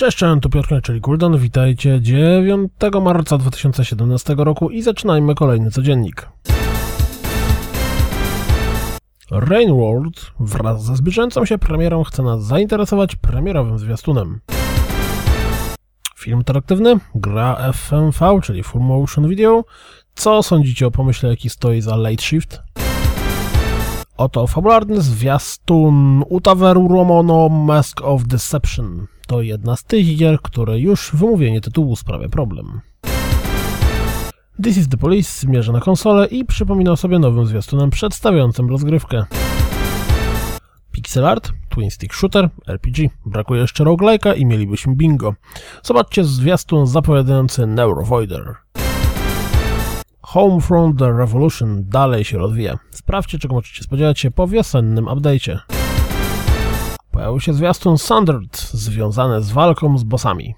Cześć, cześć, tu Piotr, czyli Kuldan. Witajcie 9 marca 2017 roku i zaczynajmy kolejny codziennik. Rain World wraz ze zbliżającą się premierą chce nas zainteresować premierowym zwiastunem. Film interaktywny, gra FMV, czyli Full Motion Video. Co sądzicie o pomyśle, jaki stoi za Late Shift? Oto fabularny zwiastun Utaveru Romono Mask of Deception. To jedna z tych gier, które już wymówienie tytułu sprawia problem. This is the Police zmierza na konsolę i przypomina sobie nowym zwiastunem przedstawiającym rozgrywkę. Pixel art, twin stick shooter, RPG. Brakuje jeszcze roguelike'a i mielibyśmy bingo. Zobaczcie zwiastun zapowiadający Neurovoider. Homefront The Revolution dalej się rozwija. Sprawdźcie, czego możecie spodziewać się po wiosennym update'cie. Pojawił się zwiastun Sundered, związany z walką z bossami.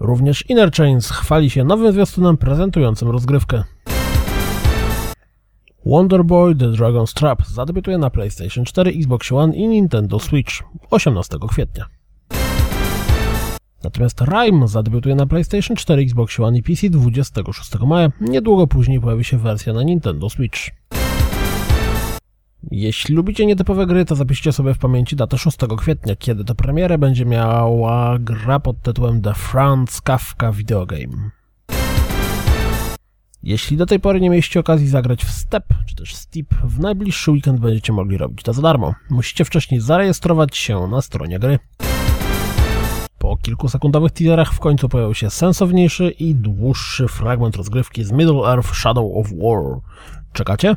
Również Inner Chains chwali się nowym zwiastunem prezentującym rozgrywkę. Wonder Boy The Dragon's Trap zadebiutuje na PlayStation 4, Xbox One i Nintendo Switch 18 kwietnia. Natomiast Rime zadebiutuje na PlayStation 4, Xbox One i PC 26 maja. Niedługo później pojawi się wersja na Nintendo Switch. Jeśli lubicie nietypowe gry, to zapiszcie sobie w pamięci datę 6 kwietnia, kiedy to premierę będzie miała gra pod tytułem The Franz Kafka Video Game. Jeśli do tej pory nie mieliście okazji zagrać w Step czy też Steep, w najbliższy weekend będziecie mogli robić to za darmo. Musicie wcześniej zarejestrować się na stronie gry. Po kilkusekundowych teaserach w końcu pojawił się sensowniejszy i dłuższy fragment rozgrywki z Middle Earth Shadow of War. Czekacie?